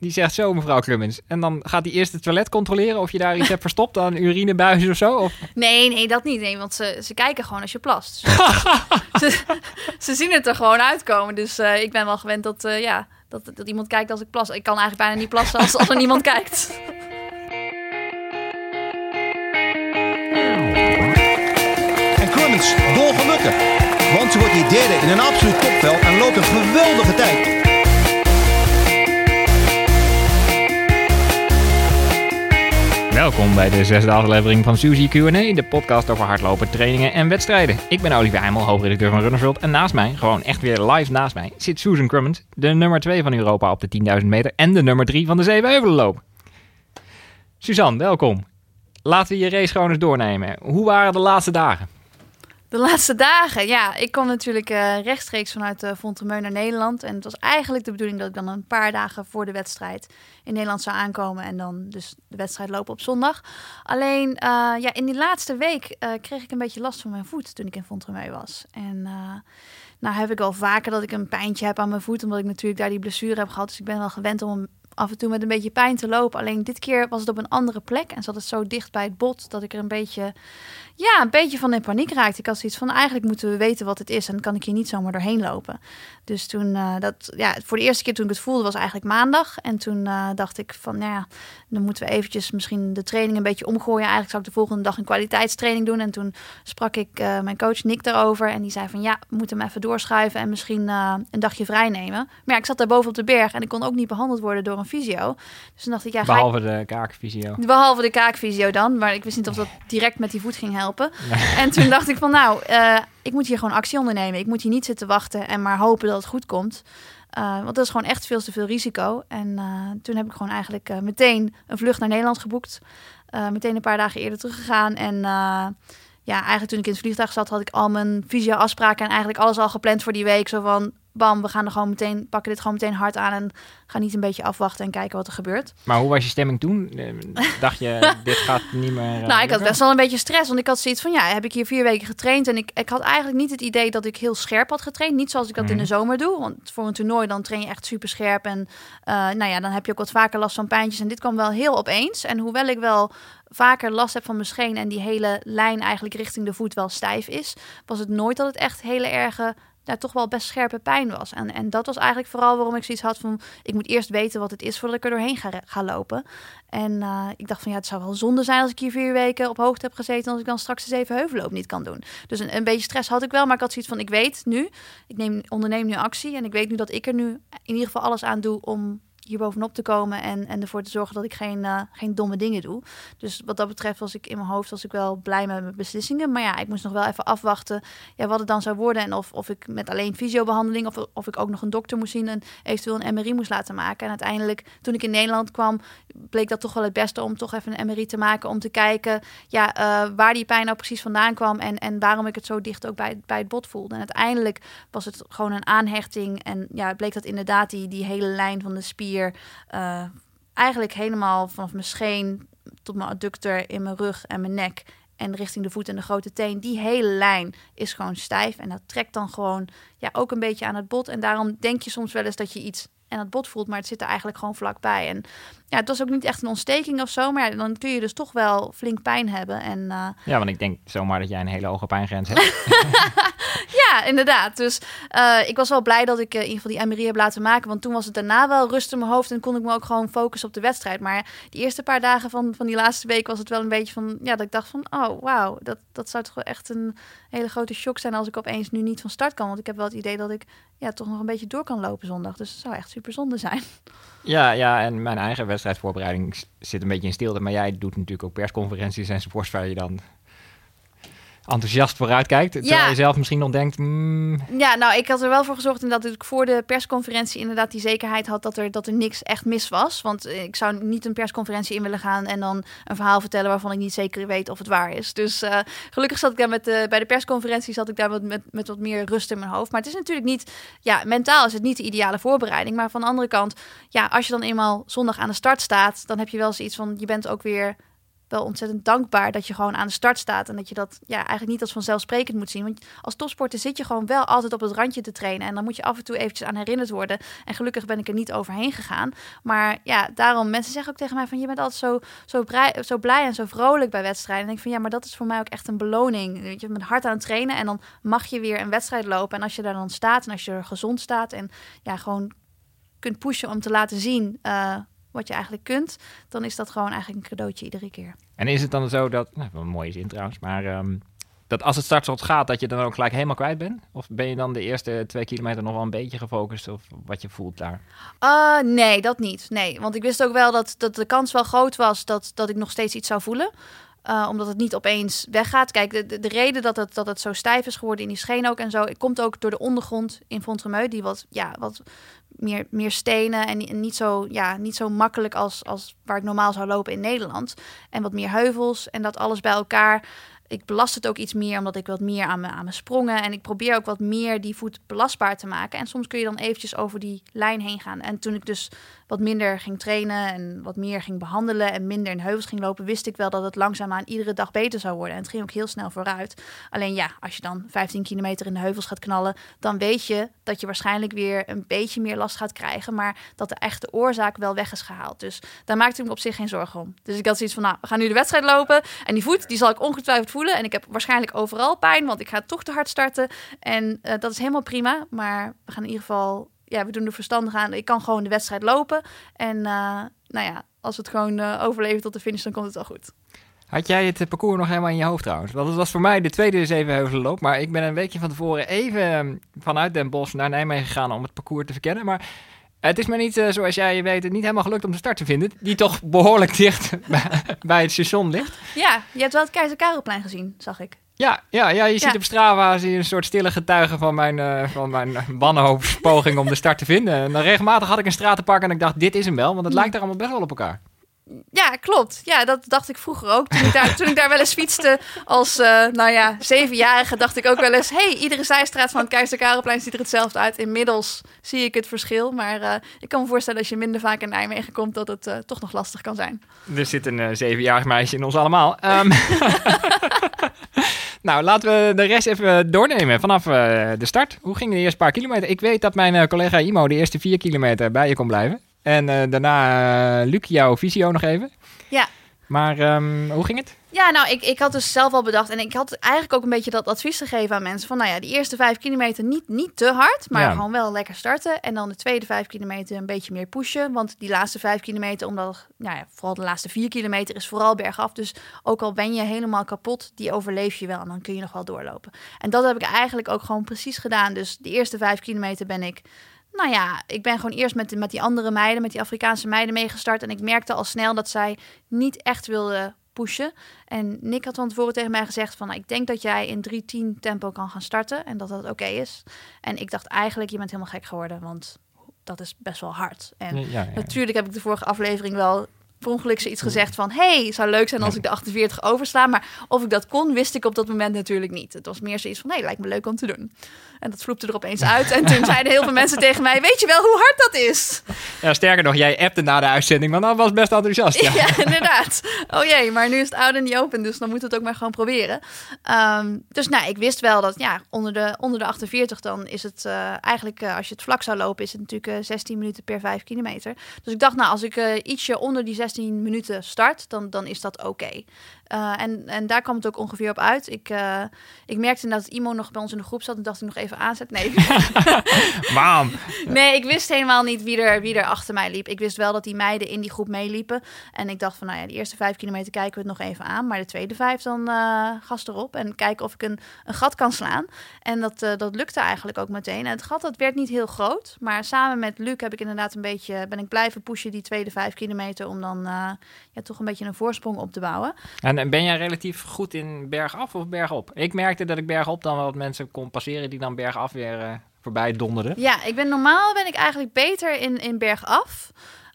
Die zegt zo, mevrouw Clemens. En dan gaat hij eerst het toilet controleren of je daar iets hebt verstopt aan urinebuizen of zo. Of... Nee, nee, dat niet. Nee, want ze, ze kijken gewoon als je plast. ze, ze zien het er gewoon uitkomen. Dus uh, ik ben wel gewend dat, uh, ja, dat, dat iemand kijkt als ik plas. Ik kan eigenlijk bijna niet plassen als, als er niemand kijkt. En Clemens dolgelukkig. Want ze wordt hier derde in een absoluut topveld en loopt een geweldige tijd. Welkom bij de zesde aflevering van Suzy Q&A, de podcast over hardlopen, trainingen en wedstrijden. Ik ben Olivier Heimel, hoofdredacteur van Runners World. En naast mij, gewoon echt weer live naast mij, zit Susan Crummond, de nummer 2 van Europa op de 10.000 meter en de nummer 3 van de Zevenheuvelenloop. Suzanne, welkom. Laten we je race gewoon eens doornemen. Hoe waren de laatste dagen? De laatste dagen, ja. Ik kwam natuurlijk uh, rechtstreeks vanuit uh, naar Nederland. En het was eigenlijk de bedoeling dat ik dan een paar dagen voor de wedstrijd in Nederland zou aankomen. En dan dus de wedstrijd lopen op zondag. Alleen, uh, ja, in die laatste week kreeg ik een beetje last van mijn voet toen ik in Fontremeu was. En nou heb ik al vaker dat ik een pijntje heb aan mijn voet. Omdat ik natuurlijk daar die blessure heb gehad. Dus ik ben wel gewend om af en toe met een beetje pijn te lopen. Alleen dit keer was het op een andere plek en zat het zo dicht bij het bot dat ik er een beetje, ja, een beetje van in paniek raakte. Ik had zoiets van, eigenlijk moeten we weten wat het is en kan ik hier niet zomaar doorheen lopen. Dus toen, uh, dat, ja, voor de eerste keer toen ik het voelde was eigenlijk maandag. En toen uh, dacht ik van, nou ja, dan moeten we eventjes misschien de training een beetje omgooien. Eigenlijk zou ik de volgende dag een kwaliteitstraining doen. En toen sprak ik uh, mijn coach Nick daarover en die zei van, ja, we moeten hem even doorschuiven en misschien een dagje vrij nemen. Maar ik zat daar boven op de berg en ik kon ook niet behandeld worden door een fysio. Dus toen dacht ik, ja, Behalve ik... de kaakfysio. Behalve de kaakfysio dan, maar ik wist niet of dat direct met die voet ging helpen. En toen dacht ik van, nou, uh, ik moet hier gewoon actie ondernemen. Ik moet hier niet zitten wachten en maar hopen dat het goed komt. Uh, want dat is gewoon echt veel te veel risico. En uh, toen heb ik gewoon eigenlijk meteen een vlucht naar Nederland geboekt. meteen een paar dagen eerder teruggegaan. En ja, eigenlijk toen ik in het vliegtuig zat, had ik al mijn visio-afspraken en eigenlijk alles al gepland voor die week. Zo van, bam, we gaan er gewoon meteen, pakken dit gewoon meteen hard aan en gaan niet een beetje afwachten en kijken wat er gebeurt. Maar hoe was je stemming toen? Dacht je, dit gaat niet meer... Uh, nou, ik had best wel een beetje stress, want ik had zoiets van, ja, heb ik hier vier weken getraind en ik, ik had eigenlijk niet het idee dat ik heel scherp had getraind. Niet zoals ik dat mm. in de zomer doe, want voor een toernooi dan train je echt super scherp en uh, nou ja, dan heb je ook wat vaker last van pijntjes en dit kwam wel heel opeens. En hoewel ik wel vaker last heb van mijn scheen en die hele lijn eigenlijk richting de voet wel stijf is, was het nooit dat het echt hele erge daar toch wel best scherpe pijn was. En, en dat was eigenlijk vooral waarom ik zoiets had van... ik moet eerst weten wat het is voordat ik er doorheen ga, lopen. En uh, ik dacht van ja, het zou wel zonde zijn als ik hier vier weken op hoogte heb gezeten... als ik dan straks de zeven heuvelloop niet kan doen. Dus een, een beetje stress had ik wel, maar ik had zoiets van... ik weet nu, ik neem, onderneem nu actie en ik weet nu dat ik er nu in ieder geval alles aan doe... om hier bovenop te komen en, en ervoor te zorgen dat ik geen, uh, geen domme dingen doe. Dus wat dat betreft was ik in mijn hoofd was ik wel blij met mijn beslissingen. Maar ja, ik moest nog wel even afwachten ja, wat het dan zou worden. En of, of ik met alleen fysiobehandeling of, of ik ook nog een dokter moest zien en eventueel een MRI moest laten maken. En uiteindelijk, toen ik in Nederland kwam, bleek dat toch wel het beste om toch even een MRI te maken. Om te kijken ja, uh, waar die pijn nou precies vandaan kwam en, en waarom ik het zo dicht ook bij, bij het bot voelde. En uiteindelijk was het gewoon een aanhechting. En ja, bleek dat inderdaad die, die hele lijn van de spier uh, eigenlijk helemaal vanaf mijn scheen tot mijn adductor in mijn rug en mijn nek en richting de voet en de grote teen. Die hele lijn is gewoon stijf en dat trekt dan gewoon ja, ook een beetje aan het bot. En daarom denk je soms wel eens dat je iets en het bot voelt, maar het zit er eigenlijk gewoon vlakbij. En ja, het was ook niet echt een ontsteking of zo, maar ja, dan kun je dus toch wel flink pijn hebben. En, uh... Ja, want ik denk zomaar dat jij een hele hoge pijngrens hebt. ja, inderdaad. Dus uh, ik was wel blij dat ik uh, in ieder geval die MRI heb laten maken, want toen was het daarna wel rust in mijn hoofd en kon ik me ook gewoon focussen op de wedstrijd. Maar die eerste paar dagen van, van die laatste week was het wel een beetje van, ja, dat ik dacht van, oh wauw, dat, dat zou toch wel echt een hele grote shock zijn als ik opeens nu niet van start kan. Want ik heb wel het idee dat ik ja, toch nog een beetje door kan lopen zondag. Dus het zou echt super zonde zijn. Ja, ja, en mijn eigen wedstrijdvoorbereiding zit een beetje in stilte. Maar jij doet natuurlijk ook persconferenties en sports waar je dan enthousiast vooruit kijkt. Terwijl ja. je zelf misschien nog denkt... Mm. Ja, nou, ik had er wel voor gezorgd dat ik voor de persconferentie inderdaad die zekerheid had dat er, dat er niks echt mis was. Want ik zou niet een persconferentie in willen gaan en dan een verhaal vertellen waarvan ik niet zeker weet of het waar is. Dus uh, gelukkig zat ik daar met de, bij de persconferentie zat ik daar wat, met, met wat meer rust in mijn hoofd. Maar het is natuurlijk niet, ja, mentaal is het niet de ideale voorbereiding. Maar van de andere kant, ja, als je dan eenmaal zondag aan de start staat, dan heb je wel zoiets van, je bent ook weer wel ontzettend dankbaar dat je gewoon aan de start staat. En dat je dat ja, eigenlijk niet als vanzelfsprekend moet zien. Want als topsporter zit je gewoon wel altijd op het randje te trainen. En dan moet je af en toe eventjes aan herinnerd worden. En gelukkig ben ik er niet overheen gegaan. Maar ja, daarom, mensen zeggen ook tegen mij van je bent altijd zo, zo, blij, zo blij en zo vrolijk bij wedstrijden. En ik van ja, maar dat is voor mij ook echt een beloning. Weet je, met hard aan het trainen en dan mag je weer een wedstrijd lopen. En als je daar dan staat en als je er gezond staat en ja, gewoon kunt pushen om te laten zien uh, wat je eigenlijk kunt, dan is dat gewoon eigenlijk een cadeautje iedere keer. En is het dan zo dat, nou, een mooie zin trouwens, maar um, dat als het startschot gaat, dat je dan ook gelijk helemaal kwijt bent? Of ben je dan de eerste twee kilometer nog wel een beetje gefocust of wat je voelt daar? Uh, nee, dat niet. Nee, want ik wist ook wel dat, dat de kans wel groot was dat, dat ik nog steeds iets zou voelen. Uh, omdat het niet opeens weggaat. Kijk, de, de, reden dat het, dat het zo stijf is geworden in die scheen ook en zo, komt ook door de ondergrond in Fontremeu, die wat, ja, wat meer, meer stenen en, niet, zo, ja, niet zo makkelijk als, als waar ik normaal zou lopen in Nederland. En wat meer heuvels en dat alles bij elkaar ik belast het ook iets meer omdat ik wat meer aan mijn, aan mijn sprongen. En ik probeer ook wat meer die voet belastbaar te maken. En soms kun je dan eventjes over die lijn heen gaan. En toen ik dus wat minder ging trainen en wat meer ging behandelen en minder in heuvels ging lopen, wist ik wel dat het langzaamaan iedere dag beter zou worden. En het ging ook heel snel vooruit. Alleen ja, als je dan 15 kilometer in de heuvels gaat knallen, dan weet je dat je waarschijnlijk weer een beetje meer last gaat krijgen. Maar dat de echte oorzaak wel weg is gehaald. Dus daar maakte ik me op zich geen zorgen om. Dus ik had zoiets van, nou, we gaan nu de wedstrijd lopen. En die voet, die zal ik ongetwijfeld En ik heb waarschijnlijk overal pijn, want ik ga toch te hard starten. En uh, dat is helemaal prima. Maar we gaan in ieder geval, ja, we doen er verstandig aan. Ik kan gewoon de wedstrijd lopen. En uh, nou ja, als we het gewoon uh, overleven tot de finish, dan komt het wel goed. Had jij het parcours nog helemaal in je hoofd trouwens? Want het was voor mij de tweede zevenheuvelenloop. Maar ik ben een weekje van tevoren even ehm, vanuit Den Bosch naar Nijmegen gegaan om het parcours te verkennen. Maar het is me niet, uh, zoals jij weet, niet helemaal gelukt om de start te vinden. Die toch behoorlijk dicht bij het station ligt. Ja, je hebt wel het Keizer Karelplein gezien, zag ik. Ja, ja, ja je ziet op Strava zie je een soort stille getuige van mijn, uh, van mijn wanhoopspoging om de start te vinden. En dan regelmatig had ik een straat te pakken en ik dacht, dit is hem wel, want het lijkt er allemaal best wel op elkaar. Ja, klopt. Ja, dat dacht ik vroeger ook. Toen ik daar, toen ik daar wel eens fietste als, uh, nou ja, zevenjarige, dacht ik ook wel eens... hey, iedere zijstraat van het Keizer Karelplein ziet er hetzelfde uit. Inmiddels zie ik het verschil. Maar uh, ik kan me voorstellen als je minder vaak in Nijmegen komt... dat het uh, toch nog lastig kan zijn. Er zit een zevenjarig meisje in ons allemaal. Um, nou, laten we de rest even doornemen vanaf de start. Hoe gingen de eerste paar kilometer? Ik weet dat mijn collega Imo de eerste vier kilometer bij je kon blijven. En uh, daarna, uh, Luc, jouw visio nog even. Ja. Maar um, hoe ging het? Ja, nou, ik, ik had dus zelf al bedacht. En ik had eigenlijk ook een beetje dat advies gegeven aan mensen. Van nou ja, die eerste vijf kilometer niet, niet te hard. Maar ja. gewoon wel lekker starten. En dan de tweede vijf kilometer een beetje meer pushen. Want die laatste vijf kilometer, omdat nou ja, vooral de laatste vier kilometer is vooral bergaf. Dus ook al ben je helemaal kapot, die overleef je wel. En dan kun je nog wel doorlopen. En dat heb ik eigenlijk ook gewoon precies gedaan. Dus de eerste vijf kilometer ben ik nou ja, ik ben gewoon eerst met, met die andere meiden, met die Afrikaanse meiden meegestart. En ik merkte al snel dat zij niet echt wilden pushen. En Nick had van tevoren tegen mij gezegd van... Nou, ik denk dat jij in 3-10 tempo kan gaan starten en dat dat oké is. En ik dacht eigenlijk, je bent helemaal gek geworden, want dat is best wel hard. En ja, ja, ja. natuurlijk heb ik de vorige aflevering wel per ongeluk iets gezegd van... hey, zou leuk zijn als ik de 48 oversla. Maar of ik dat kon, wist ik op dat moment natuurlijk niet. Het was meer zoiets van, nee, lijkt me leuk om te doen. En dat vloepte er opeens uit. En toen zeiden heel veel mensen tegen mij... weet je wel hoe hard dat is? Ja, sterker nog, jij appte na de uitzending... want dat was best enthousiast. Ja. ja, inderdaad. Oh jee, maar nu is het oude niet open... dus dan moet het ook maar gewoon proberen. Um, dus nou, ik wist wel dat ja, onder, de, onder de 48... dan is het uh, eigenlijk, uh, als je het vlak zou lopen... is het natuurlijk uh, 16 minuten per 5 kilometer. Dus ik dacht, nou, als ik ietsje onder die 16 minuten start... dan, dan is dat oké. Okay. En, en daar kwam het ook ongeveer op uit. Ik, ik merkte dat Imo nog bij ons in de groep zat en dacht ik nog even aanzet. Nee. Mam. nee, ik wist helemaal niet wie er, wie er achter mij liep. Ik wist wel dat die meiden in die groep meeliepen. En ik dacht van, nou ja, de eerste vijf kilometer kijken we het nog even aan. Maar de tweede vijf dan uh, gas erop en kijken of ik een, een gat kan slaan. En dat, dat lukte eigenlijk ook meteen. En het gat dat werd niet heel groot. Maar samen met Luc heb ik inderdaad een beetje, ben ik blijven pushen die tweede vijf kilometer. Om dan ja, toch een beetje een voorsprong op te bouwen. En en ben jij relatief goed in bergaf of bergop? Ik merkte dat ik bergop dan wel wat mensen kon passeren die dan bergaf weer uh, voorbij donderden. Ja, ik ben normaal ben ik eigenlijk beter in, in bergaf.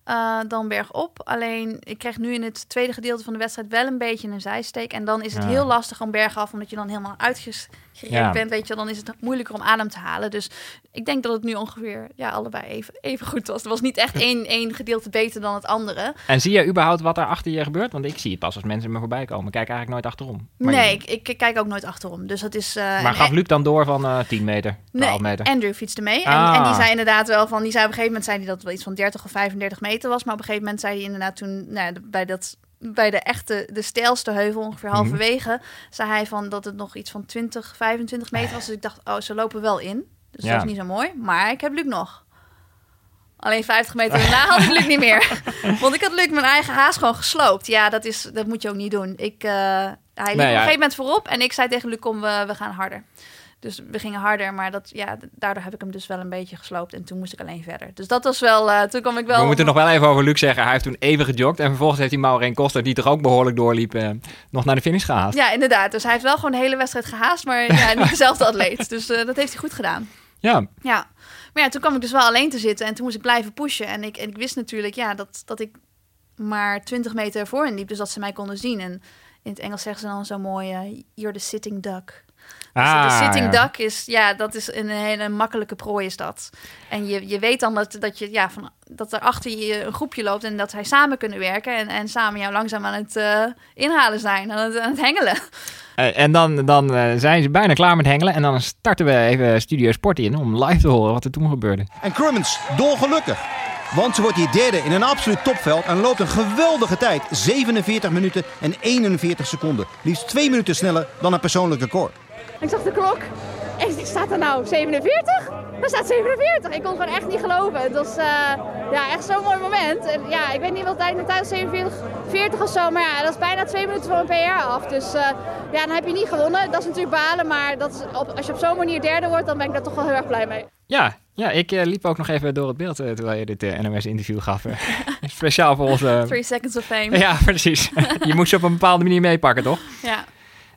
Uh, dan bergop. Alleen, ik kreeg nu in het tweede gedeelte van de wedstrijd wel een beetje een zijsteek. En dan is het heel lastig om bergaf, omdat je dan helemaal uitgerekt ja. bent, weet je, dan is het moeilijker om adem te halen. Dus ik denk dat het nu ongeveer ja, allebei even, even goed was. Er was niet echt één, één gedeelte beter dan het andere. En zie je überhaupt wat er achter je gebeurt? Want ik zie het pas als mensen me voorbij komen. Ik kijk eigenlijk nooit achterom. Maar nee, ik, ik, kijk ook nooit achterom. Dus dat is... Uh, maar gaf Luc dan door van uh, 10 meter, 12 nee, meter? Andrew fietste mee. En, en, die ah. zei inderdaad wel van... Die zei op een gegeven moment zei hij dat wel iets van 30 of 35 meter was. Maar op een gegeven moment zei hij inderdaad toen... Nou, bij dat bij de echte, de steilste heuvel, ongeveer mhm. halverwege, zei hij van dat het nog iets van 20, 25 meter was. Dus ik dacht, oh, ze lopen wel in. Dus dat is niet zo mooi. Maar ik heb Luc nog. Alleen 50 meter daarna had ik Luc niet meer. Want ik had Luc mijn eigen haas gewoon gesloopt. Ja, dat, is, dat moet je ook niet doen. Ik, uh, hij liep op een gegeven moment voorop en ik zei tegen Luc, kom, we, we gaan harder. Dus we gingen harder, maar dat, ja, daardoor heb ik hem dus wel een beetje gesloopt. En toen moest ik alleen verder. Dus dat was wel, uh, toen kwam ik wel... We moeten nog wel even over Luc zeggen. Hij heeft toen even gejogd. En vervolgens heeft hij Maureen Koster, die toch ook behoorlijk doorliep, uh, nog naar de finish gehaast. Ja, inderdaad. Dus hij heeft wel gewoon de hele wedstrijd gehaast. Maar ja, niet dezelfde atleet. Dus uh, dat heeft hij goed gedaan. Ja. Ja. Maar ja, toen kwam ik dus wel alleen te zitten. En toen moest ik blijven pushen. En ik, en ik wist natuurlijk, ja, dat, dat ik maar 20 meter voor hen liep. Dus dat ze mij konden zien. En in het Engels zeggen ze dan zo mooi, you're the sitting duck. Dus ah, de sitting duck is, ja, dat is een hele makkelijke prooi is dat. En je, je weet dan dat, dat, je, ja, van, dat er achter je een groepje loopt en dat zij samen kunnen werken en, en samen jou langzaam aan het uh, inhalen zijn, aan het, aan het hengelen. Uh, en dan, dan uh, zijn ze bijna klaar met hengelen en dan starten we even Studio Sport in om live te horen wat er toen gebeurde. En Crummins, dolgelukkig. Want ze wordt hier derde in een absoluut topveld en loopt een geweldige tijd. 47 minuten en 41 seconden. Liefst twee minuten sneller dan een persoonlijk record. Ik zag de klok en ik staat er nou 47? Er staat 47. Ik kon gewoon echt niet geloven. Het was uh, ja, echt zo'n mooi moment. En ja, ik weet niet wat tijd de tijd 47, 40 of zo. Maar ja, dat is bijna twee minuten van een PR af. Dus uh, ja, dan heb je niet gewonnen. Dat is natuurlijk balen. Maar dat is op, als je op zo'n manier derde wordt, dan ben ik daar toch wel heel erg blij mee. Ja, ja ik uh, liep ook nog even door het beeld terwijl je dit NOS-interview gaf. Speciaal voor onze... Three seconds of fame. Ja, precies. je moet ze op een bepaalde manier meepakken, toch? Ja.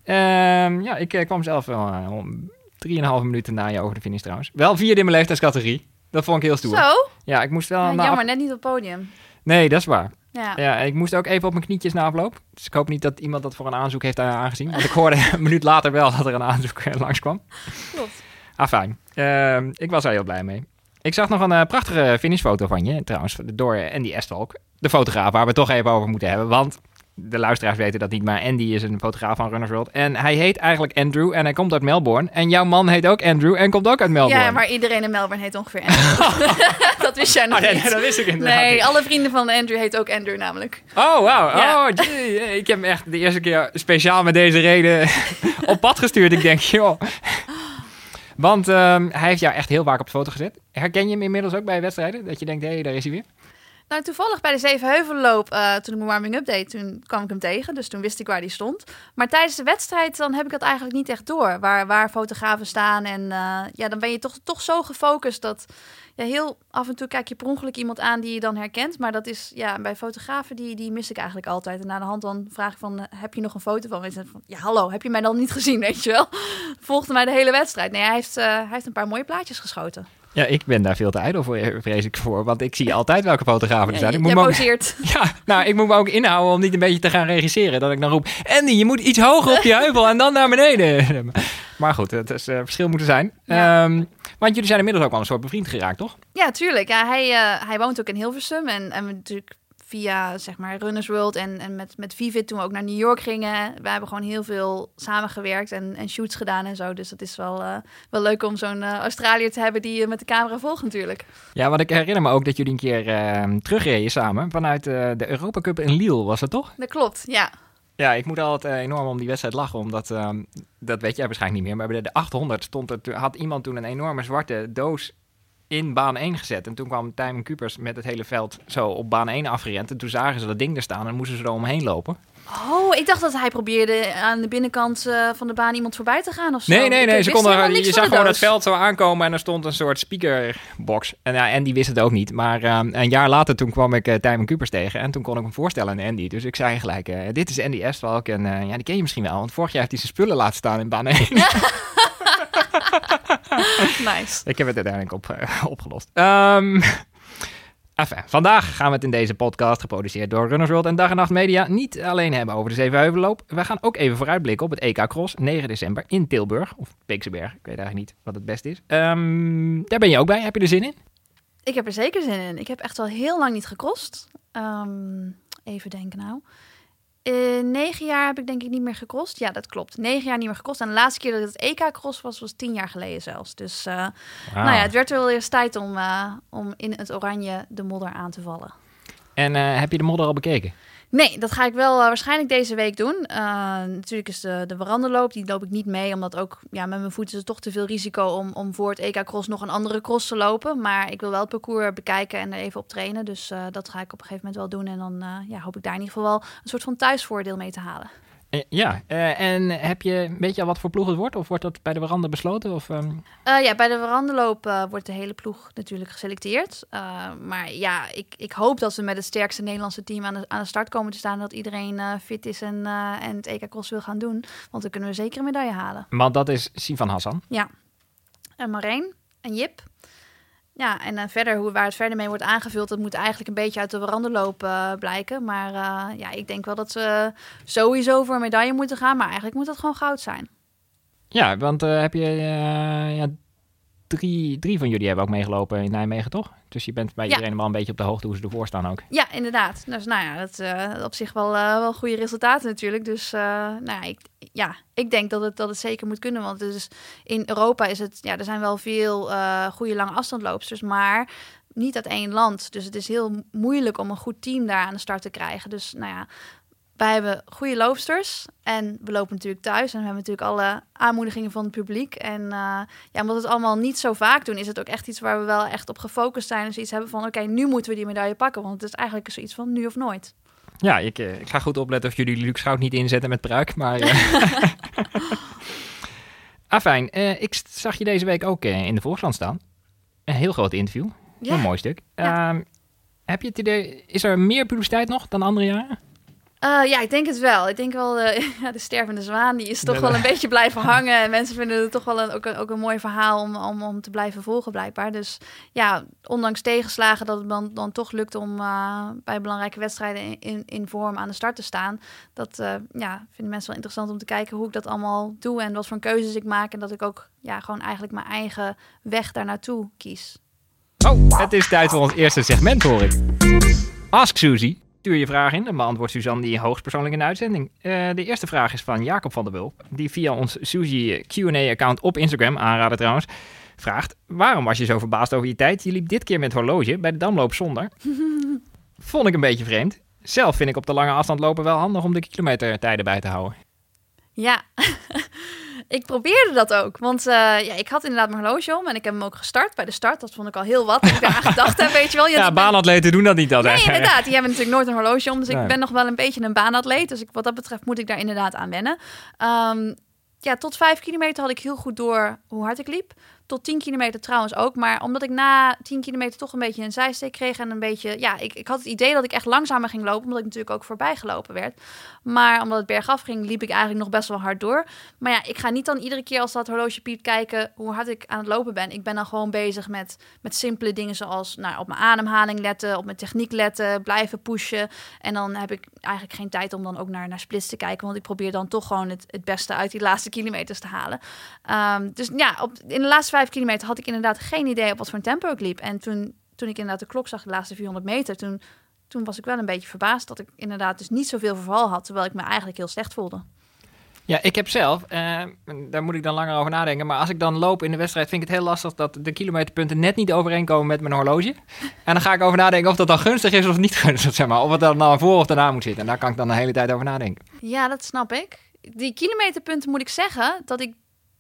Um, ja, ik uh, kwam zelf wel uh, om 3,5 minuten na je over de finish trouwens. Wel vierde in mijn leeftijdscategorie. Dat vond ik heel stoer. Zo? Ja, ik moest wel... Ja, jammer, net niet op het podium. Nee, dat is waar. Ja. ja, ik moest ook even op mijn knietjes na afloop. Dus ik hoop niet dat iemand dat voor een aanzoek heeft aangezien. Want ik hoorde een minuut later wel dat er een aanzoek eh, langskwam. Klopt. Ah, fijn. Uh, ik was er heel blij mee. Ik zag nog een uh, prachtige finishfoto van je, trouwens, door Andy Estvalk. De fotograaf waar we het toch even over moeten hebben. Want de luisteraars weten dat niet, maar Andy is een fotograaf van Runners World. En hij heet eigenlijk Andrew en hij komt uit Melbourne. En jouw man heet ook Andrew en komt ook uit Melbourne. Ja, maar iedereen in Melbourne heet ongeveer Andrew. dat wist jij nog oh, niet. Nee, dat wist ik inderdaad Nee, alle vrienden van Andrew heet ook Andrew namelijk. Oh, wauw. Oh, ik heb hem echt de eerste keer speciaal met deze reden op pad gestuurd. Ik denk, joh... Want um, hij heeft jou echt heel vaak op de foto gezet. Herken je hem inmiddels ook bij wedstrijden? Dat je denkt, hé, hey, daar is hij weer? Nou, toevallig bij de Zevenheuvelloop, uh, toen ik mijn warming-up deed, toen kwam ik hem tegen. Dus toen wist ik waar die stond. Maar tijdens de wedstrijd, dan heb ik dat eigenlijk niet echt door. Waar, waar fotografen staan. En uh, ja, dan ben je toch, toch zo gefocust dat... Ja, heel af en toe kijk je per ongeluk iemand aan die je dan herkent. Maar dat is, ja, bij fotografen, die, die mis ik eigenlijk altijd. En na de hand dan vraag ik van, uh, heb je nog een foto van? Weet van, ja, hallo, heb je mij dan niet gezien, weet je wel? Volgde mij de hele wedstrijd. Nee, hij heeft, hij heeft een paar mooie plaatjes geschoten. Ja, ik ben daar veel te ijdel voor, vrees ik voor. Want ik zie altijd welke fotografen er zijn. ik moet me ook, ja, nou, ik moet me ook inhouden om niet een beetje te gaan regisseren. Dat ik dan roep, Andy, je moet iets hoger op die heuvel en dan naar beneden. Maar goed, het is, uh, verschil moeten zijn. Ehm, want jullie zijn inmiddels ook al een soort bevriend geraakt, toch? Ja, tuurlijk. Ja, hij, uh, hij woont ook in Hilversum. En, en natuurlijk via zeg maar Runners World en, en met, met Vivid toen we ook naar New York gingen. We hebben gewoon heel veel samengewerkt en, en shoots gedaan en zo. Dus dat is wel, uh, wel leuk om zo'n uh, Australiër te hebben die je met de camera volgt natuurlijk. Ja, want ik herinner me ook dat jullie een keer uh, terugreden samen vanuit de Europa Cup in Lille, was het toch? Dat klopt, ja. Ja, ik moet altijd enorm om die wedstrijd lachen, omdat, uh, dat weet jij waarschijnlijk niet meer, maar bij de 800 stond er, had iemand toen een enorme zwarte doos in baan 1 gezet. En toen kwam Tijmen Kupers met het hele veld zo op baan 1 afgerend. En toen zagen ze dat ding er staan en moesten ze er omheen lopen. Oh, ik dacht dat hij probeerde aan de binnenkant uh, van de baan iemand voorbij te gaan of zo. Nee, nee, nee. Ze konden, je zag gewoon het veld zo aankomen en er stond een soort speakerbox. En, ja, Andy wist het ook niet. Maar uh, een jaar later toen kwam ik uh, Tijmen Kupers tegen en toen kon ik hem voorstellen aan Andy. Dus ik zei gelijk, dit is Andy Estwalk en ja, die ken je misschien wel. Want vorig jaar heeft hij zijn spullen laten staan in baan 1. nice. Ik heb het uiteindelijk op, uh, opgelost. Um, Enfin, vandaag gaan we het in deze podcast, geproduceerd door Runners World en Dag en Nacht Media, niet alleen hebben over de Zevenheuvelloop. We gaan ook even vooruitblikken op het EK Cross, 9 december in Tilburg. Of Beekseberg, ik weet eigenlijk niet wat het beste is. Ehm, daar ben je ook bij, heb je er zin in? Ik heb er zeker zin in. Ik heb echt al heel lang niet gecrossed. Ehm, even denken nou. In negen jaar heb ik denk ik niet meer gecrossed. Ja, dat klopt. Negen jaar niet meer gecrossed. En de laatste keer dat het EK cross was, was tien jaar geleden zelfs. Dus uh, nou ja, het werd wel eens tijd om, uh, om in het oranje de modder aan te vallen. En heb je de modder al bekeken? Nee, dat ga ik wel uh, waarschijnlijk deze week doen. Uh, natuurlijk is de, de veranderloop, die loop ik niet mee. Omdat ook ja, met mijn voeten is het toch te veel risico om, om voor het EK Cross nog een andere cross te lopen. Maar ik wil wel het parcours bekijken en er even op trainen. Dus uh, dat ga ik op een gegeven moment wel doen. En dan ja, hoop ik daar in ieder geval wel een soort van thuisvoordeel mee te halen. Ja, uh, en heb je, weet je al wat voor ploeg het wordt? Of wordt dat bij de veranda besloten? Of, um... uh, ja, bij de veranderloop uh, wordt de hele ploeg natuurlijk geselecteerd. maar ja, ik, ik hoop dat we met het sterkste Nederlandse team aan de, aan de start komen te staan. Dat iedereen fit is en, en het EK Cross wil gaan doen. Want dan kunnen we zeker een medaille halen. Want dat is Sivan Hassan. Ja, en Marijn en Jip. Ja, en dan verder, hoe, waar het verder mee wordt aangevuld, dat moet eigenlijk een beetje uit de veranderloop uh, blijken. Maar uh, ja, ik denk wel dat ze sowieso voor een medaille moeten gaan, maar eigenlijk moet dat gewoon goud zijn. Ja, want heb je ja, drie, drie van jullie hebben ook meegelopen in Nijmegen, toch? Dus je bent bij ja. iedereen wel een beetje op de hoogte hoe ze ervoor staan ook. Ja, inderdaad. Dus nou ja, dat uh, op zich wel, uh, wel goede resultaten natuurlijk. Dus uh, nou ja ik, ja, ik denk dat het, dat het zeker moet kunnen. Want dus in Europa is het, ja, er zijn wel veel goede lange afstandloopsters, maar niet uit één land. Dus het is heel moeilijk om een goed team daar aan de start te krijgen. Dus nou ja, wij hebben goede loopsters en we lopen natuurlijk thuis en we hebben natuurlijk alle aanmoedigingen van het publiek. En uh, ja, omdat we het allemaal niet zo vaak doen, is het ook echt iets waar we wel echt op gefocust zijn. Dus iets hebben van, oké, okay, nu moeten we die medaille pakken, want het is eigenlijk zoiets van nu of nooit. Ja, ik, ik ga goed opletten of jullie Luc Schout niet inzetten met pruik, maar... Uh... Afijn, uh, ik zag je deze week ook in de Volksland staan. Een heel groot interview. Ja. Een mooi stuk. Ja. Uh, heb je het idee, is er meer publiciteit nog dan andere jaren? Uh, ja, ik denk het wel. Ik denk wel, de, ja, de stervende zwaan, die is toch wel een beetje blijven hangen. En mensen vinden het toch wel een, ook, een, ook een mooi verhaal om, om, om te blijven volgen, blijkbaar. Dus ja, ondanks tegenslagen dat het dan, dan toch lukt om uh, bij belangrijke wedstrijden in, in vorm aan de start te staan. Dat uh, ja, vinden mensen wel interessant om te kijken hoe ik dat allemaal doe en wat voor keuzes ik maak. En dat ik ook ja, gewoon eigenlijk mijn eigen weg daar naartoe kies. Oh, het is tijd voor ons eerste segment, hoor ik. Ask Suzy. Stuur je vraag in en beantwoordt Suzanne die hoogstpersoonlijk in de uitzending. Uh, de eerste vraag is van Jacob van der Wulp, die via ons Suzy Q&A-account op Instagram, aanraden trouwens, vraagt... Waarom was je zo verbaasd over je tijd? Je liep dit keer met horloge bij de Damloop zonder. Vond ik een beetje vreemd. Zelf vind ik op de lange afstand lopen wel handig om de kilometertijden bij te houden. Ja, ik probeerde dat ook. Want uh, ja, ik had inderdaad mijn horloge om en ik heb hem ook gestart bij de start. Dat vond ik al heel wat. Ik daar aan gedacht heb, weet je wel. Je ja, baanatleten doen dat niet altijd. Nee, inderdaad. Die hebben natuurlijk nooit een horloge om. Dus nee. ik ben nog wel een beetje een baanatleet. Dus ik, wat dat betreft moet ik daar inderdaad aan wennen. Um, ja, tot vijf kilometer had ik heel goed door hoe hard ik liep. Tot 10 kilometer trouwens ook. Maar omdat ik na 10 kilometer toch een beetje een zijsteek kreeg. En een beetje. Ja, ik, ik had het idee dat ik echt langzamer ging lopen. Omdat ik natuurlijk ook voorbij gelopen werd. Maar omdat het bergaf ging, liep ik eigenlijk nog best wel hard door. Maar ja, ik ga niet dan iedere keer als dat horloge piept kijken hoe hard ik aan het lopen ben. Ik ben dan gewoon bezig met, met simpele dingen zoals nou, op mijn ademhaling letten, op mijn techniek letten, blijven pushen. En dan heb ik eigenlijk geen tijd om dan ook naar, naar splits te kijken. Want ik probeer dan toch gewoon het, het beste uit die laatste kilometers te halen. Um, dus ja, op, in de laatste vijf kilometer had ik inderdaad geen idee op wat voor een tempo ik liep. En toen, toen ik inderdaad de klok zag, de laatste 400 meter, toen, toen was ik wel een beetje verbaasd dat ik inderdaad dus niet zoveel verval had, terwijl ik me eigenlijk heel slecht voelde. Ja, ik heb zelf, uh, daar moet ik dan langer over nadenken. Maar als ik dan loop in de wedstrijd, vind ik het heel lastig dat de kilometerpunten net niet overeenkomen met mijn horloge. En dan ga ik over nadenken of dat dan gunstig is of niet gunstig, zeg maar. Of het dan nou voor of daarna moet zitten. En daar kan ik dan de hele tijd over nadenken. Ja, dat snap ik. Die kilometerpunten moet ik zeggen dat ik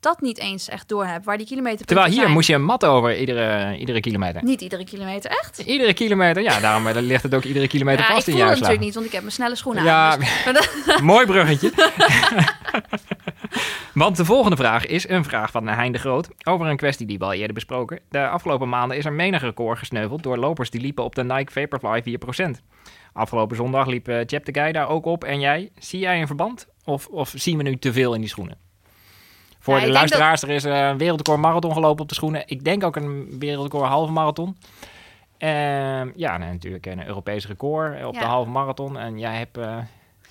dat niet eens echt door heb. Waar die kilometer. Terwijl hier zijn. moest je een mat over iedere, iedere kilometer. Niet iedere kilometer, echt? Iedere kilometer, ja. Daarom eh, ligt het ook iedere kilometer ja, vast in je uitslag. natuurlijk niet, want ik heb mijn snelle schoenen ja, aan. Dus... mooi bruggetje. want de volgende vraag is een vraag van Hein de Groot over een kwestie die we al eerder besproken. De afgelopen maanden is er menig record gesneuveld door lopers die liepen op de Nike Vaporfly 4%. Afgelopen zondag liep uh, Jep de Guy daar ook op en jij. Zie jij een verband? Of, of zien we nu te veel in die schoenen? Voor ja, de luisteraars, dat... er is een wereldrecord marathon gelopen op de schoenen. Ik denk ook een wereldrecord halve marathon. Ehm, ja, nou, natuurlijk een Europees record op Ja. de halve marathon. En jij hebt eh,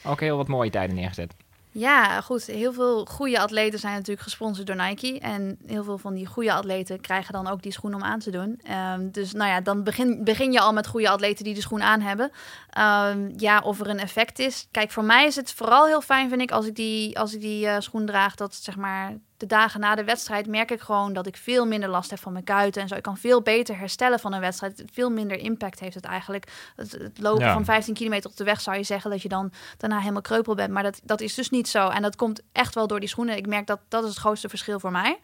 ook heel wat mooie tijden neergezet. Ja, goed. Heel veel goede atleten zijn natuurlijk gesponsord door Nike. En heel veel van die goede atleten krijgen dan ook die schoen om aan te doen. Ehm, dus nou ja, dan begin, begin je al met goede atleten die de schoen aan hebben. Ehm, ja, of er een effect is. Kijk, voor mij is het vooral heel fijn, vind ik, als ik die, als ik die eh, schoen draag, dat zeg maar de dagen na de wedstrijd merk ik gewoon dat ik veel minder last heb van mijn kuiten en zo. Ik kan veel beter herstellen van een wedstrijd. Veel minder impact heeft het eigenlijk. Het, het lopen Ja. van 15 kilometer op de weg zou je zeggen dat je dan daarna helemaal kreupel bent. Maar dat, dat is dus niet zo. En dat komt echt wel door die schoenen. Ik merk dat dat is het grootste verschil voor mij.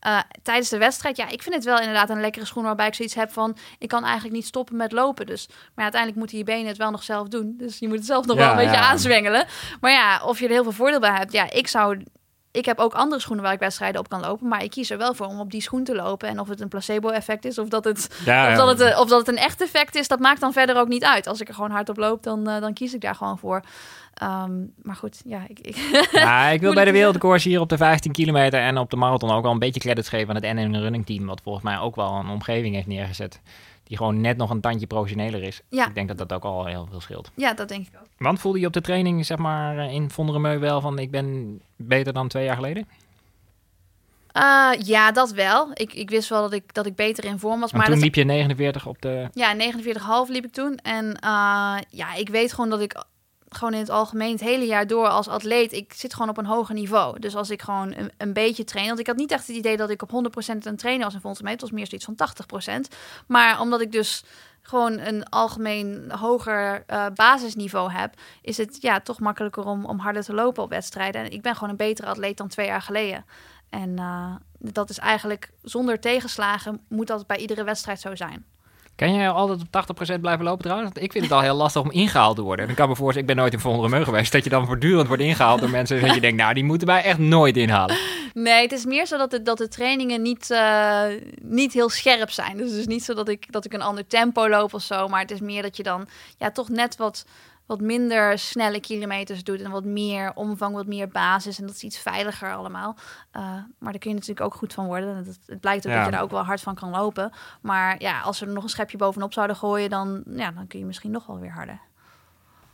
Eh, tijdens de wedstrijd, ja, ik vind het wel inderdaad een lekkere schoen waarbij ik zoiets heb van, ik kan eigenlijk niet stoppen met lopen. Dus, maar uiteindelijk moeten je benen het wel nog zelf doen. Dus je moet het zelf nog Ja, wel een beetje aanzwengelen. Maar ja, of je er heel veel voordeel bij hebt. Ja, ik zou ik heb ook andere schoenen waar ik wedstrijden op kan lopen. Maar ik kies er wel voor om op die schoen te lopen. En of het een placebo-effect is of dat het, Ja, of, dat het, eh, of dat het een echt effect is, dat maakt dan verder ook niet uit. Als ik er gewoon hard op loop, dan, eh, dan kies ik daar gewoon voor. Ehm, maar goed, ja, ik, ik, Ja, ik wil bij de wereldrecords hier op de 15 kilometer en op de marathon ook wel een beetje credits geven aan het NN Running Team. Wat volgens mij ook wel een omgeving heeft neergezet. Die gewoon net nog een tandje professioneler is. Ja. Ik denk dat dat ook al heel veel scheelt. ja, dat denk ik ook. Want voelde je op de training, zeg maar, eh, in Vonderemeu wel van ik ben beter dan twee jaar geleden? Eh, ja, dat wel. Ik, ik wist wel dat ik, dat ik beter in vorm was. Want Maar toen dat, liep je 49 op de... Ja, 49,5 liep ik toen. En eh, ja, ik weet gewoon dat ik gewoon in het algemeen het hele jaar door als atleet, ik zit gewoon op een hoger niveau. Dus als ik gewoon een, beetje train, want ik had niet echt het idee dat ik op 100% een trainer was in volgens mij, het was meer zoiets van 80%. Maar omdat ik dus gewoon een algemeen hoger eh, basisniveau heb, is het ja toch makkelijker om, om harder te lopen op wedstrijden. En ik ben gewoon een betere atleet dan twee jaar geleden. En eh, dat is eigenlijk zonder tegenslagen moet dat bij iedere wedstrijd zo zijn. Kan jij altijd op 80% blijven lopen trouwens? Ik vind het al heel lastig om ingehaald te worden. En ik kan me voorstellen, ik ben nooit in Vonderemeu geweest, dat je dan voortdurend wordt ingehaald door mensen dat je denkt, nou, die moeten wij echt nooit inhalen. Nee, het is meer zo dat de, dat de trainingen niet, eh, niet heel scherp zijn. Dus het is niet zo dat ik, dat ik een ander tempo loop of zo. Maar het is meer dat je dan ja, toch net wat, wat minder snelle kilometers doet. En wat meer omvang, wat meer basis. En dat is iets veiliger allemaal. Eh, maar daar kun je natuurlijk ook goed van worden. Het, het blijkt ook Ja. dat je daar ook wel hard van kan lopen. Maar ja, als we er nog een schepje bovenop zouden gooien... dan, ja, dan kun je misschien nog wel weer harder.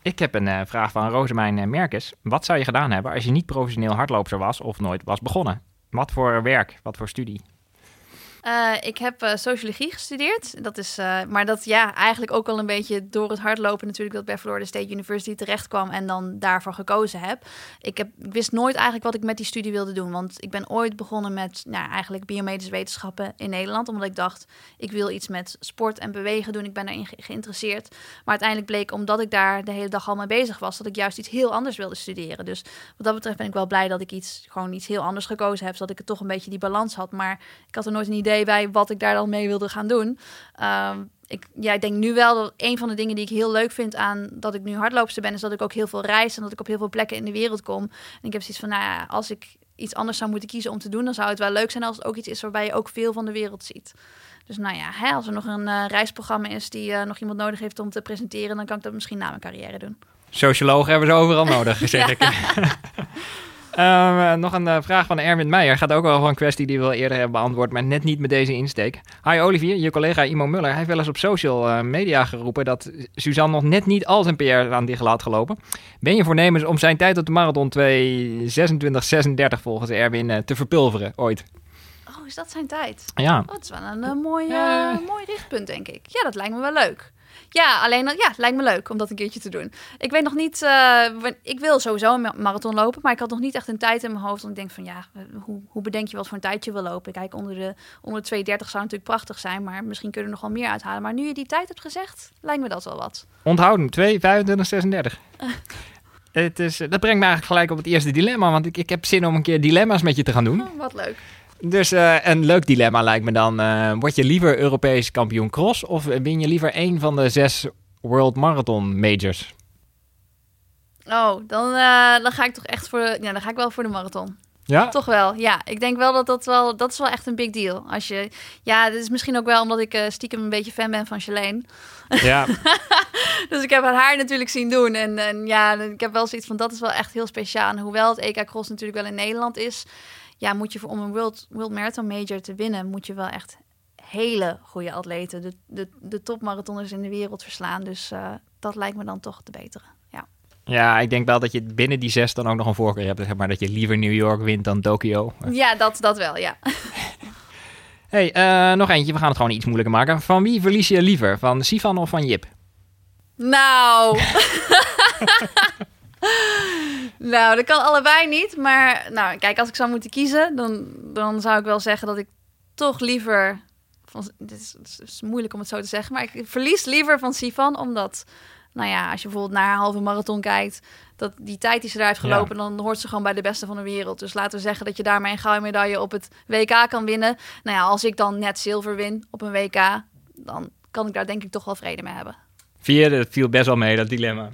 Ik heb een eh, vraag van Rosemijn eh, Merkes. Wat zou je gedaan hebben als je niet professioneel hardloopster was of nooit was begonnen? Wat voor werk? Wat voor studie? Eh, ik heb eh, sociologie gestudeerd. Dat is, eh, maar dat ja, eigenlijk ook al een beetje door het hardlopen natuurlijk dat bij Florida State University terecht kwam en dan daarvoor gekozen heb. Ik, heb. wist nooit eigenlijk wat ik met die studie wilde doen. Want ik ben ooit begonnen met nou, eigenlijk biomedische wetenschappen in Nederland. Omdat ik dacht, ik wil iets met sport en bewegen doen. Ik ben daarin ge- geïnteresseerd. Maar uiteindelijk bleek, omdat ik daar de hele dag al mee bezig was, dat ik juist iets heel anders wilde studeren. Dus wat dat betreft ben ik wel blij dat ik iets, gewoon iets heel anders gekozen heb. Zodat ik het toch een beetje die balans had. Maar ik had er nooit een idee bij wat ik daar dan mee wilde gaan doen. Ehm, ik, ja, ik denk nu wel dat een van de dingen die ik heel leuk vind aan dat ik nu hardloopster ben, is dat ik ook heel veel reis en dat ik op heel veel plekken in de wereld kom. En ik heb zoiets van, nou ja, als ik iets anders zou moeten kiezen om te doen, dan zou het wel leuk zijn als het ook iets is waarbij je ook veel van de wereld ziet. Dus nou ja, hè, als er nog een eh, reisprogramma is die eh, nog iemand nodig heeft om te presenteren, dan kan ik dat misschien na mijn carrière doen. Sociologen hebben ze overal nodig, zeg ik. Ehm, eh, nog een eh, vraag van Erwin Meijer. Gaat ook wel over een kwestie die we al eerder hebben beantwoord, maar net niet met deze insteek. Hi Olivier, je collega Imo Muller heeft wel eens op social eh, media geroepen dat Suzanne nog net niet al zijn PR aan dicht had gelopen. Ben je voornemens om zijn tijd op de marathon 2.26.36 volgens Erwin te verpulveren ooit? Oh, is dat zijn tijd? Ja, Oh, dat is wel een eh, mooi, Ja. mooi richtpunt, denk ik. Ja, dat lijkt me wel leuk. Ja, alleen ja, lijkt me leuk om dat een keertje te doen. Ik weet nog niet, eh, ik wil sowieso een ma- marathon lopen, maar ik had nog niet echt een tijd in mijn hoofd. Want ik denk van ja, hoe, hoe bedenk je wat voor een tijd je wil lopen? Kijk, onder de, onder de 2.30 zou natuurlijk prachtig zijn, maar misschien kun je er nog wel meer uithalen. Maar nu je die tijd hebt gezegd, lijkt me dat wel wat. onthouden, 2.25.36. Het is, eh, dat brengt me eigenlijk gelijk op het eerste dilemma, want ik, ik heb zin om een keer dilemma's met je te gaan doen. Oh, wat leuk. Dus eh, een leuk dilemma lijkt me dan. eh, word je liever Europees kampioen cross of win je liever één van de zes World Marathon Majors? Oh, dan, eh, dan ga ik toch echt voor, de- ja, dan ga ik wel voor de marathon. Ja? Toch wel, ja. Ik denk wel dat dat wel, dat is wel echt een big deal. Als je, ja, dit is misschien ook wel omdat ik stiekem een beetje fan ben van Shalane. Ja. Dus ik heb haar natuurlijk zien doen. En, en ja, ik heb wel zoiets van, dat is wel echt heel speciaal. En hoewel het EK Cross natuurlijk wel in Nederland is... Ja, moet je voor, om een World, World Marathon Major te winnen... moet je wel echt hele goede atleten. De, de, de topmarathoners in de wereld verslaan. Dus uh, dat lijkt me dan toch de betere. Ja. ja, ik denk wel dat je binnen die zes dan ook nog een voorkeur hebt. Zeg maar dat je liever New York wint dan Tokio. Ja, dat, dat wel, ja. hey, uh, nog eentje. We gaan het gewoon iets moeilijker maken. Van wie verlies je liever? Van Sifan of van Jip? Nou. nou, dat kan allebei niet. Maar nou, kijk, als ik zou moeten kiezen, dan, dan zou ik wel zeggen dat ik toch liever. Van, dit is, het is moeilijk om het zo te zeggen, maar ik verlies liever van Sifan, omdat, nou ja, als je bijvoorbeeld naar een halve marathon kijkt, dat die tijd die ze daar heeft gelopen, dan hoort ze gewoon bij de beste van de wereld. Dus laten we zeggen dat je daarmee een gouden medaille op het WK kan winnen. Nou ja, als ik dan net zilver win op een WK, dan kan ik daar denk ik toch wel vrede mee hebben. Vierde, dat viel best wel mee, dat dilemma.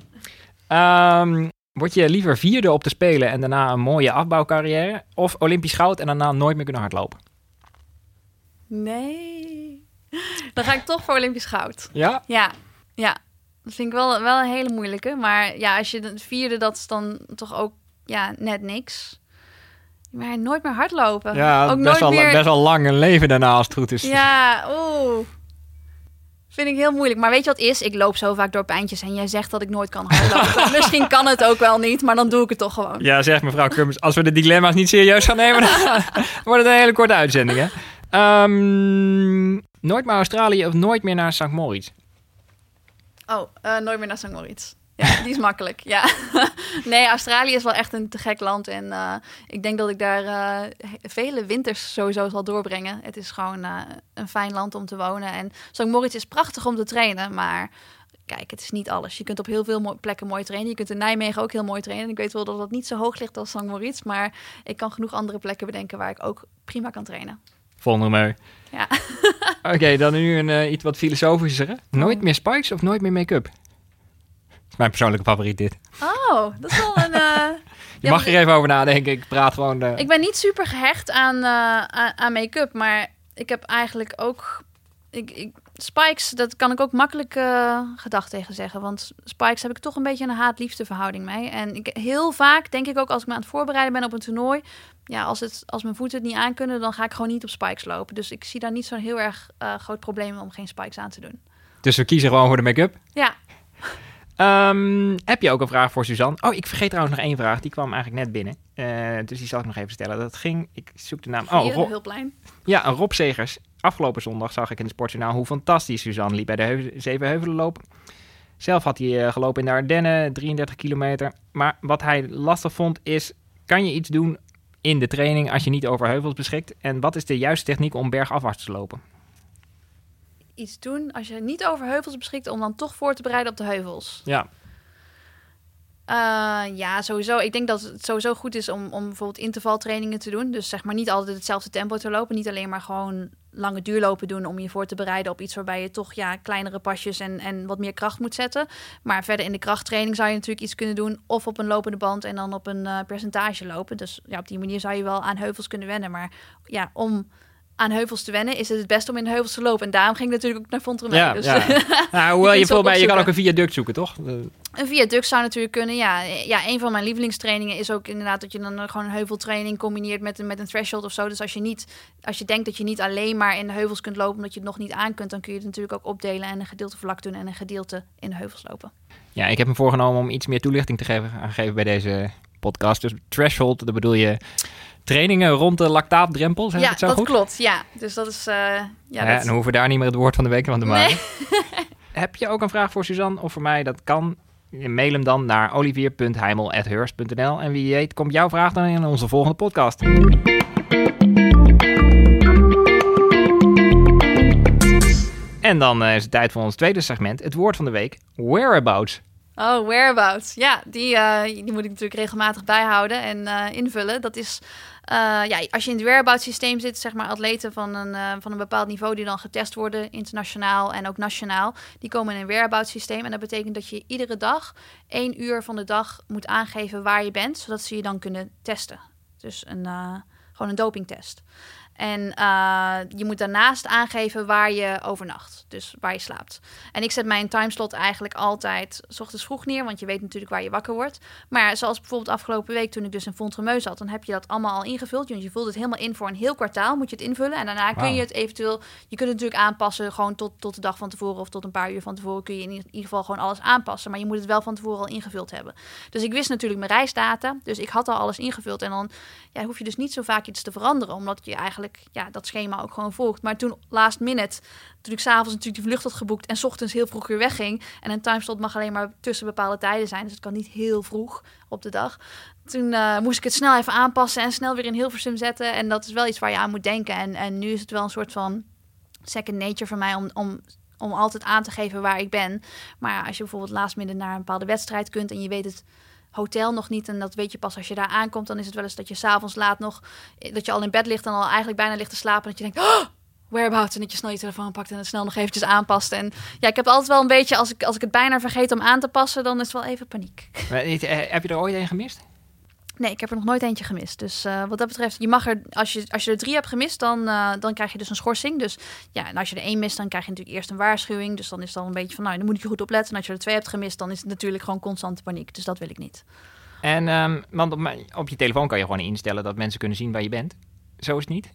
Um, word je liever vierde op te spelen en daarna een mooie afbouwcarrière? Of Olympisch goud en daarna nooit meer kunnen hardlopen? Nee. Dan ga ik toch voor Olympisch goud. Ja? Ja, ja. Dat vind ik wel, wel een hele moeilijke. Maar ja, als je de vierde, dat is dan toch ook ja, net niks. Maar nooit meer hardlopen. Ja, ook best, nooit meer... best wel lang een leven daarna als het goed is. Ja, oeh. Vind ik heel moeilijk. Maar weet je wat is? Ik loop zo vaak door pijntjes en jij zegt dat ik nooit kan hardlopen. Misschien kan het ook wel niet, maar dan doe ik het toch gewoon. Ja, zeg mevrouw Kummers, als we de dilemma's niet serieus gaan nemen, dan wordt het een hele korte uitzending, hè? Um, nooit meer Australië of nooit meer naar St. Moritz? Oh, uh, nooit meer naar St. Moritz. Ja, die is makkelijk. Ja. nee, Australië is wel echt een te gek land. En uh, ik denk dat ik daar uh, vele winters sowieso zal doorbrengen. Het is gewoon uh, een fijn land om te wonen. En St. Moritz is prachtig om te trainen, maar kijk, het is niet alles. Je kunt op heel veel plekken mooi trainen. Je kunt in Nijmegen ook heel mooi trainen. Ik weet wel dat dat niet zo hoog ligt als St. Moritz, maar ik kan genoeg andere plekken bedenken waar ik ook prima kan trainen. Volgende mee. Ja. Oké, okay, dan nu een iets wat filosofischer. Nooit meer spikes of nooit meer make-up? Mijn persoonlijke favoriet dit. Oh, dat is wel een... Uh, je mag er even over nadenken. Ik praat gewoon... De... Ik ben niet super gehecht aan, uh, aan, make-up, maar ik heb eigenlijk ook... Ik, ik, spikes, dat kan ik ook makkelijk uh, gedacht tegen zeggen. Want spikes heb ik toch een beetje een haat-liefde verhouding mee. En ik, heel vaak denk ik ook als ik me aan het voorbereiden ben op een toernooi... Ja, als, het, als mijn voeten het niet aankunnen, dan ga ik gewoon niet op spikes lopen. Dus ik zie daar niet zo'n heel erg groot probleem om geen spikes aan te doen. Dus we kiezen gewoon voor de make-up? Ja. Um, heb je ook een vraag voor Suzanne? Oh, ik vergeet trouwens nog één vraag. Die kwam eigenlijk net binnen. Uh, dus die zal ik nog even stellen. Dat ging, ik zoek de naam. Oh, Rob. Hulplijn. Ja, Rob Segers. Afgelopen zondag zag ik in het sportjournaal hoe fantastisch Suzanne liep bij de Heuvel, Zeven Heuvelen lopen. Zelf had hij uh, gelopen in de Ardennen, 33 kilometer. Maar wat hij lastig vond is, kan je iets doen in de training als je niet over heuvels beschikt? En wat is de juiste techniek om bergafwaarts te lopen? Iets doen als je niet over heuvels beschikt om dan toch voor te bereiden op de heuvels? Ja. Uh, ja, sowieso. Ik denk dat het sowieso goed is om, om bijvoorbeeld intervaltrainingen te doen. Dus zeg maar niet altijd hetzelfde tempo te lopen. Niet alleen maar gewoon lange duurlopen doen om je voor te bereiden op iets waarbij je toch ja, kleinere pasjes en, en wat meer kracht moet zetten. Maar verder in de krachttraining zou je natuurlijk iets kunnen doen. Of op een lopende band en dan op een uh, percentage lopen. Dus ja, op die manier zou je wel aan heuvels kunnen wennen. Maar ja, om aan heuvels te wennen, is het het beste om in de heuvels te lopen. En daarom ging ik natuurlijk ook naar Fontremé. Ja, dus, ja. nou, hoewel je, je, bij, je kan ook een viaduct zoeken, toch? Een viaduct zou natuurlijk kunnen, ja. Ja, een van mijn lievelingstrainingen is ook inderdaad dat je dan gewoon een heuveltraining combineert met een, met een threshold of zo. Dus als je niet, als je denkt dat je niet alleen maar in de heuvels kunt lopen omdat je het nog niet aan kunt, dan kun je het natuurlijk ook opdelen en een gedeelte vlak doen en een gedeelte in de heuvels lopen. Ja, ik heb me voorgenomen om iets meer toelichting te geven, geven bij deze podcast. Dus threshold, dat bedoel je trainingen rond de lactaatdrempel, zeg ja, het zo dat goed? klopt. Ja, dus dat is... Uh, ja, ja, dat... En hoeven we daar niet meer het woord van de week van te maken. Nee. Heb je ook een vraag voor Suzanne of voor mij? Dat kan. Mail hem dan naar olivier.heimel.hurst.nl En wie weet komt jouw vraag dan in onze volgende podcast. En dan uh, is het tijd voor ons tweede segment, het woord van de week, whereabouts. Oh, whereabouts. Ja, die, uh, die moet ik natuurlijk regelmatig bijhouden en uh, invullen. Dat is, uh, ja, als je in het whereabouts systeem zit, zeg maar atleten van een, van een bepaald niveau die dan getest worden, internationaal en ook nationaal, die komen in een whereabouts systeem. En dat betekent dat je iedere dag één uur van de dag moet aangeven waar je bent, zodat ze je dan kunnen testen. Dus een, gewoon een dopingtest. En uh, je moet daarnaast aangeven waar je overnacht. Dus waar je slaapt. En ik zet mijn timeslot eigenlijk altijd s ochtends vroeg neer. Want je weet natuurlijk waar je wakker wordt. Maar zoals bijvoorbeeld afgelopen week toen ik dus in Fontremeus zat. Dan heb je dat allemaal al ingevuld. Want je vult het helemaal in voor een heel kwartaal. Moet je het invullen. En daarna kun je het eventueel... Je kunt het natuurlijk aanpassen. Gewoon tot, tot de dag van tevoren. Of tot een paar uur van tevoren. Kun je in ieder geval gewoon alles aanpassen. Maar je moet het wel van tevoren al ingevuld hebben. Dus ik wist natuurlijk mijn reisdata. Dus ik had al alles ingevuld. En dan ja, hoef je dus niet zo vaak iets te veranderen. Omdat je eigenlijk ja, dat schema ook gewoon volgt. Maar toen last minute, toen ik s'avonds natuurlijk die vlucht had geboekt en s ochtends heel vroeg weer wegging. En een timeslot mag alleen maar tussen bepaalde tijden zijn. Dus het kan niet heel vroeg op de dag. Toen uh, moest ik het snel even aanpassen en snel weer in Hilversum zetten. En dat is wel iets waar je aan moet denken. En, en nu is het wel een soort van second nature voor mij om, om om altijd aan te geven waar ik ben. Maar als je bijvoorbeeld laatst midden naar een bepaalde wedstrijd kunt en je weet het hotel nog niet. En dat weet je pas als je daar aankomt. Dan is het wel eens dat je s'avonds laat nog... dat je al in bed ligt en al eigenlijk bijna ligt te slapen. Dat je denkt... Oh! whereabouts en dat je snel je telefoon pakt en het snel nog eventjes aanpast. En ja, ik heb altijd wel een beetje, als ik, als ik het bijna vergeet om aan te passen, dan is het wel even paniek. Eh, heb je er ooit een gemist? Nee, ik heb er nog nooit eentje gemist. Dus uh, wat dat betreft, je mag er, als je, als je er drie hebt gemist, dan, uh, dan krijg je dus een schorsing. Dus ja, en als je er één mist, dan krijg je natuurlijk eerst een waarschuwing. Dus dan is het een beetje van, nou, dan moet je goed opletten. En als je er twee hebt gemist, dan is het natuurlijk gewoon constante paniek. Dus dat wil ik niet. En, um, want op, op je telefoon kan je gewoon instellen dat mensen kunnen zien waar je bent. Zo is het niet?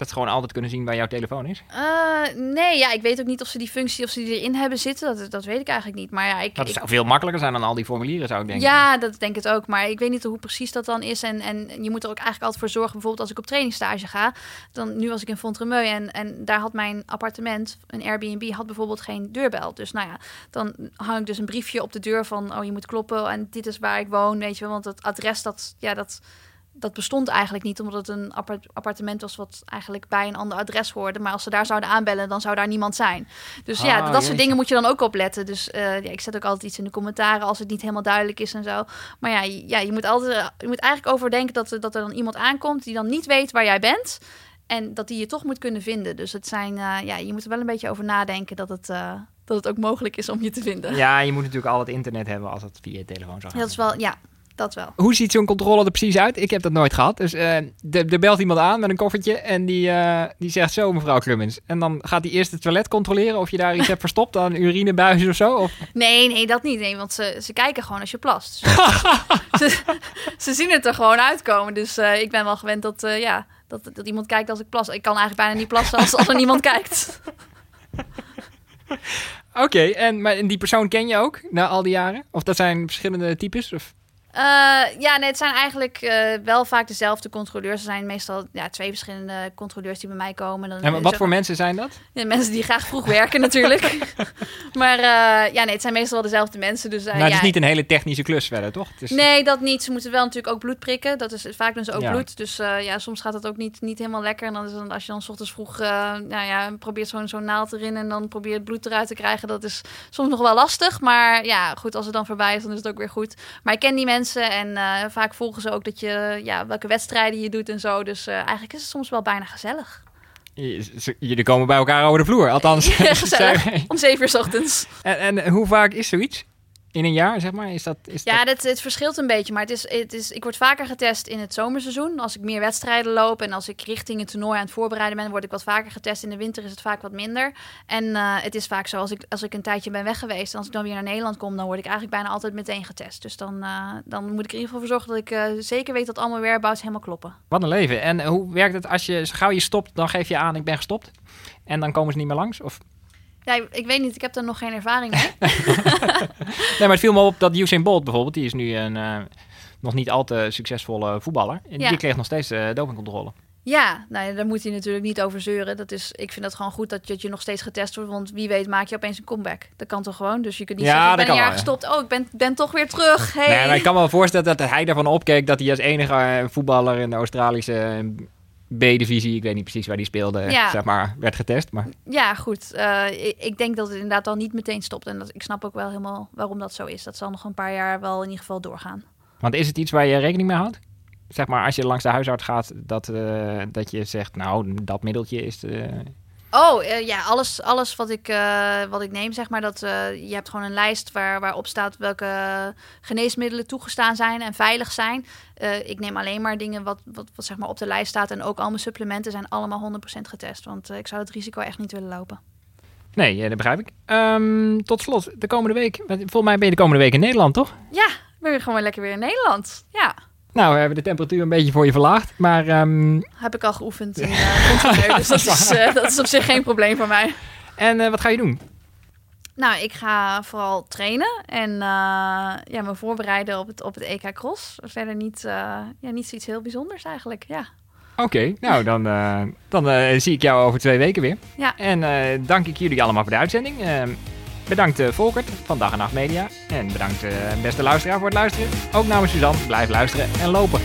Dat gewoon altijd kunnen zien waar jouw telefoon is? Uh, nee, ja, ik weet ook niet of ze die functie of ze die erin hebben zitten. Dat, dat weet ik eigenlijk niet. Maar ja, ik, dat zou veel makkelijker zijn dan al die formulieren, zou ik denken. Ja, dat denk ik ook. Maar ik weet niet hoe precies dat dan is. En, en je moet er ook eigenlijk altijd voor zorgen. Bijvoorbeeld als ik op trainingsstage ga. Dan, nu was ik in Fontremeu en, en daar had mijn appartement, een Airbnb, had bijvoorbeeld geen deurbel. Dus nou ja, dan hang ik dus een briefje op de deur van, oh je moet kloppen en dit is waar ik woon, weet je wel. Want het adres, dat, ja, dat dat bestond eigenlijk niet, omdat het een appartement was wat eigenlijk bij een ander adres hoorde. Maar als ze daar zouden aanbellen, dan zou daar niemand zijn. Dus ja, ah, dat soort dingen moet je dan ook opletten. Dus uh, ja, ik zet ook altijd iets in de commentaren als het niet helemaal duidelijk is en zo. Maar ja, ja je moet altijd, je moet eigenlijk overdenken dat, dat er dan iemand aankomt die dan niet weet waar jij bent. En dat die je toch moet kunnen vinden. Dus het zijn, uh, ja, je moet er wel een beetje over nadenken dat het, uh, dat het ook mogelijk is om je te vinden. Ja, je moet natuurlijk al het internet hebben als het via je telefoon zou gaan. Dat is wel, ja, dat wel. Hoe ziet zo'n controle er precies uit? Ik heb dat nooit gehad. Dus uh, er belt iemand aan met een koffertje en die, uh, die zegt zo, mevrouw Klummens. En dan gaat hij eerst het toilet controleren of je daar iets hebt verstopt aan urinebuizen of zo? Of? Nee, nee, dat niet. Nee, want ze, ze kijken gewoon als je plast. ze, ze, zien het er gewoon uitkomen. Dus uh, ik ben wel gewend dat, ja, dat, dat iemand kijkt als ik plas. Ik kan eigenlijk bijna niet plassen als, als er niemand kijkt. Oké, en maar die persoon ken je ook na al die jaren? Of dat zijn verschillende types? Of? Uh, ja, nee, het zijn eigenlijk uh, wel vaak dezelfde controleurs. Er zijn meestal ja, twee verschillende controleurs die bij mij komen. Dan, en wat voor mensen zijn dat? Ja, mensen die graag vroeg werken natuurlijk. maar uh, ja, nee, het zijn meestal wel dezelfde mensen. Dus, nou, het ja, is niet een hele technische klus verder, toch? Is... Nee, dat niet. Ze moeten wel natuurlijk ook bloed prikken. Dat is vaak doen ze ook ja. bloed. Dus ja, soms gaat het ook niet, niet helemaal lekker. En dan is dan, als je dan s ochtends vroeg nou ja, probeert zo'n zo'n naald erin en dan probeert het bloed eruit te krijgen. Dat is soms nog wel lastig. Maar ja, goed, als het dan voorbij is, dan is het ook weer goed. Maar ik ken die mensen en uh, vaak volgen ze ook dat je, ja, welke wedstrijden je doet en zo. Dus uh, eigenlijk is het soms wel bijna gezellig. Jullie komen bij elkaar over de vloer, althans. Ja, gezellig. Om zeven uur s ochtends. En, en hoe vaak is zoiets? In een jaar, zeg maar? Is dat, is ja, dat... het verschilt een beetje. Maar het is, het is, ik word vaker getest in het zomerseizoen. Als ik meer wedstrijden loop en als ik richting een toernooi aan het voorbereiden ben, word ik wat vaker getest. In de winter is het vaak wat minder. En uh, het is vaak zo, als ik, als ik een tijdje ben weg geweest en als ik dan weer naar Nederland kom, dan word ik eigenlijk bijna altijd meteen getest. Dus dan, uh, dan moet ik er in ieder geval voor zorgen dat ik uh, zeker weet dat al mijn whereabouts helemaal kloppen. Wat een leven. En hoe werkt het als je, gauw je stopt, dan geef je aan, ik ben gestopt. En dan komen ze niet meer langs? Of ja, ik weet niet, ik heb er nog geen ervaring mee. nee, maar het viel me op dat Usain Bolt bijvoorbeeld, die is nu een uh, nog niet al te succesvolle voetballer. En ja. die kreeg nog steeds uh, dopingcontrole. Ja, nou, daar moet hij natuurlijk niet over zeuren. Dat is, ik vind het gewoon goed dat je, dat je nog steeds getest wordt. Want wie weet maak je opeens een comeback. Dat kan toch gewoon? Dus je kunt niet ja, zeggen, ik ben een jaar wel, gestopt. Oh, ik ben, ben toch weer terug. Hey. Nee, maar ik kan me wel voorstellen dat hij ervan opkeek... dat hij als enige voetballer in de Australische B-divisie, ik weet niet precies waar die speelde, ja. zeg maar, werd getest. Maar... Ja, goed. Uh, ik, ik, denk dat het inderdaad al niet meteen stopt. En dat, ik snap ook wel helemaal waarom dat zo is. Dat zal nog een paar jaar wel in ieder geval doorgaan. Want is het iets waar je rekening mee houdt? Zeg maar, als je langs de huisarts gaat, dat, uh, dat je zegt, nou, dat middeltje is... Uh... Oh, eh, ja, alles, alles wat, ik, eh, wat ik neem, zeg maar, dat, eh, je hebt gewoon een lijst waar, waarop staat welke geneesmiddelen toegestaan zijn en veilig zijn. Ik neem alleen maar dingen wat, wat, wat zeg maar op de lijst staat en ook al mijn supplementen zijn allemaal 100% getest, want ik zou het risico echt niet willen lopen. Nee, dat begrijp ik. Ehm, tot slot, de komende week. Volgens mij ben je de komende week in Nederland, toch? Ja, ben weer gewoon lekker weer in Nederland. Ja, Nou, we hebben de temperatuur een beetje voor je verlaagd. Maar ehm, heb ik al geoefend in uh, dus dat is, eh, dat is op zich geen probleem voor mij. en eh, wat ga je doen? Nou, ik ga vooral trainen en eh, ja, me voorbereiden op het, op het EK Cross. Verder niet, ja, niet zoiets heel bijzonders eigenlijk, ja. Oké, nou dan, dan zie ik jou over twee weken weer. Ja. En dank ik jullie allemaal voor de uitzending. Bedankt eh, Volkert van Dag en Nacht Media. En bedankt eh, beste luisteraar voor het luisteren. Ook namens Suzanne, blijf luisteren en lopen.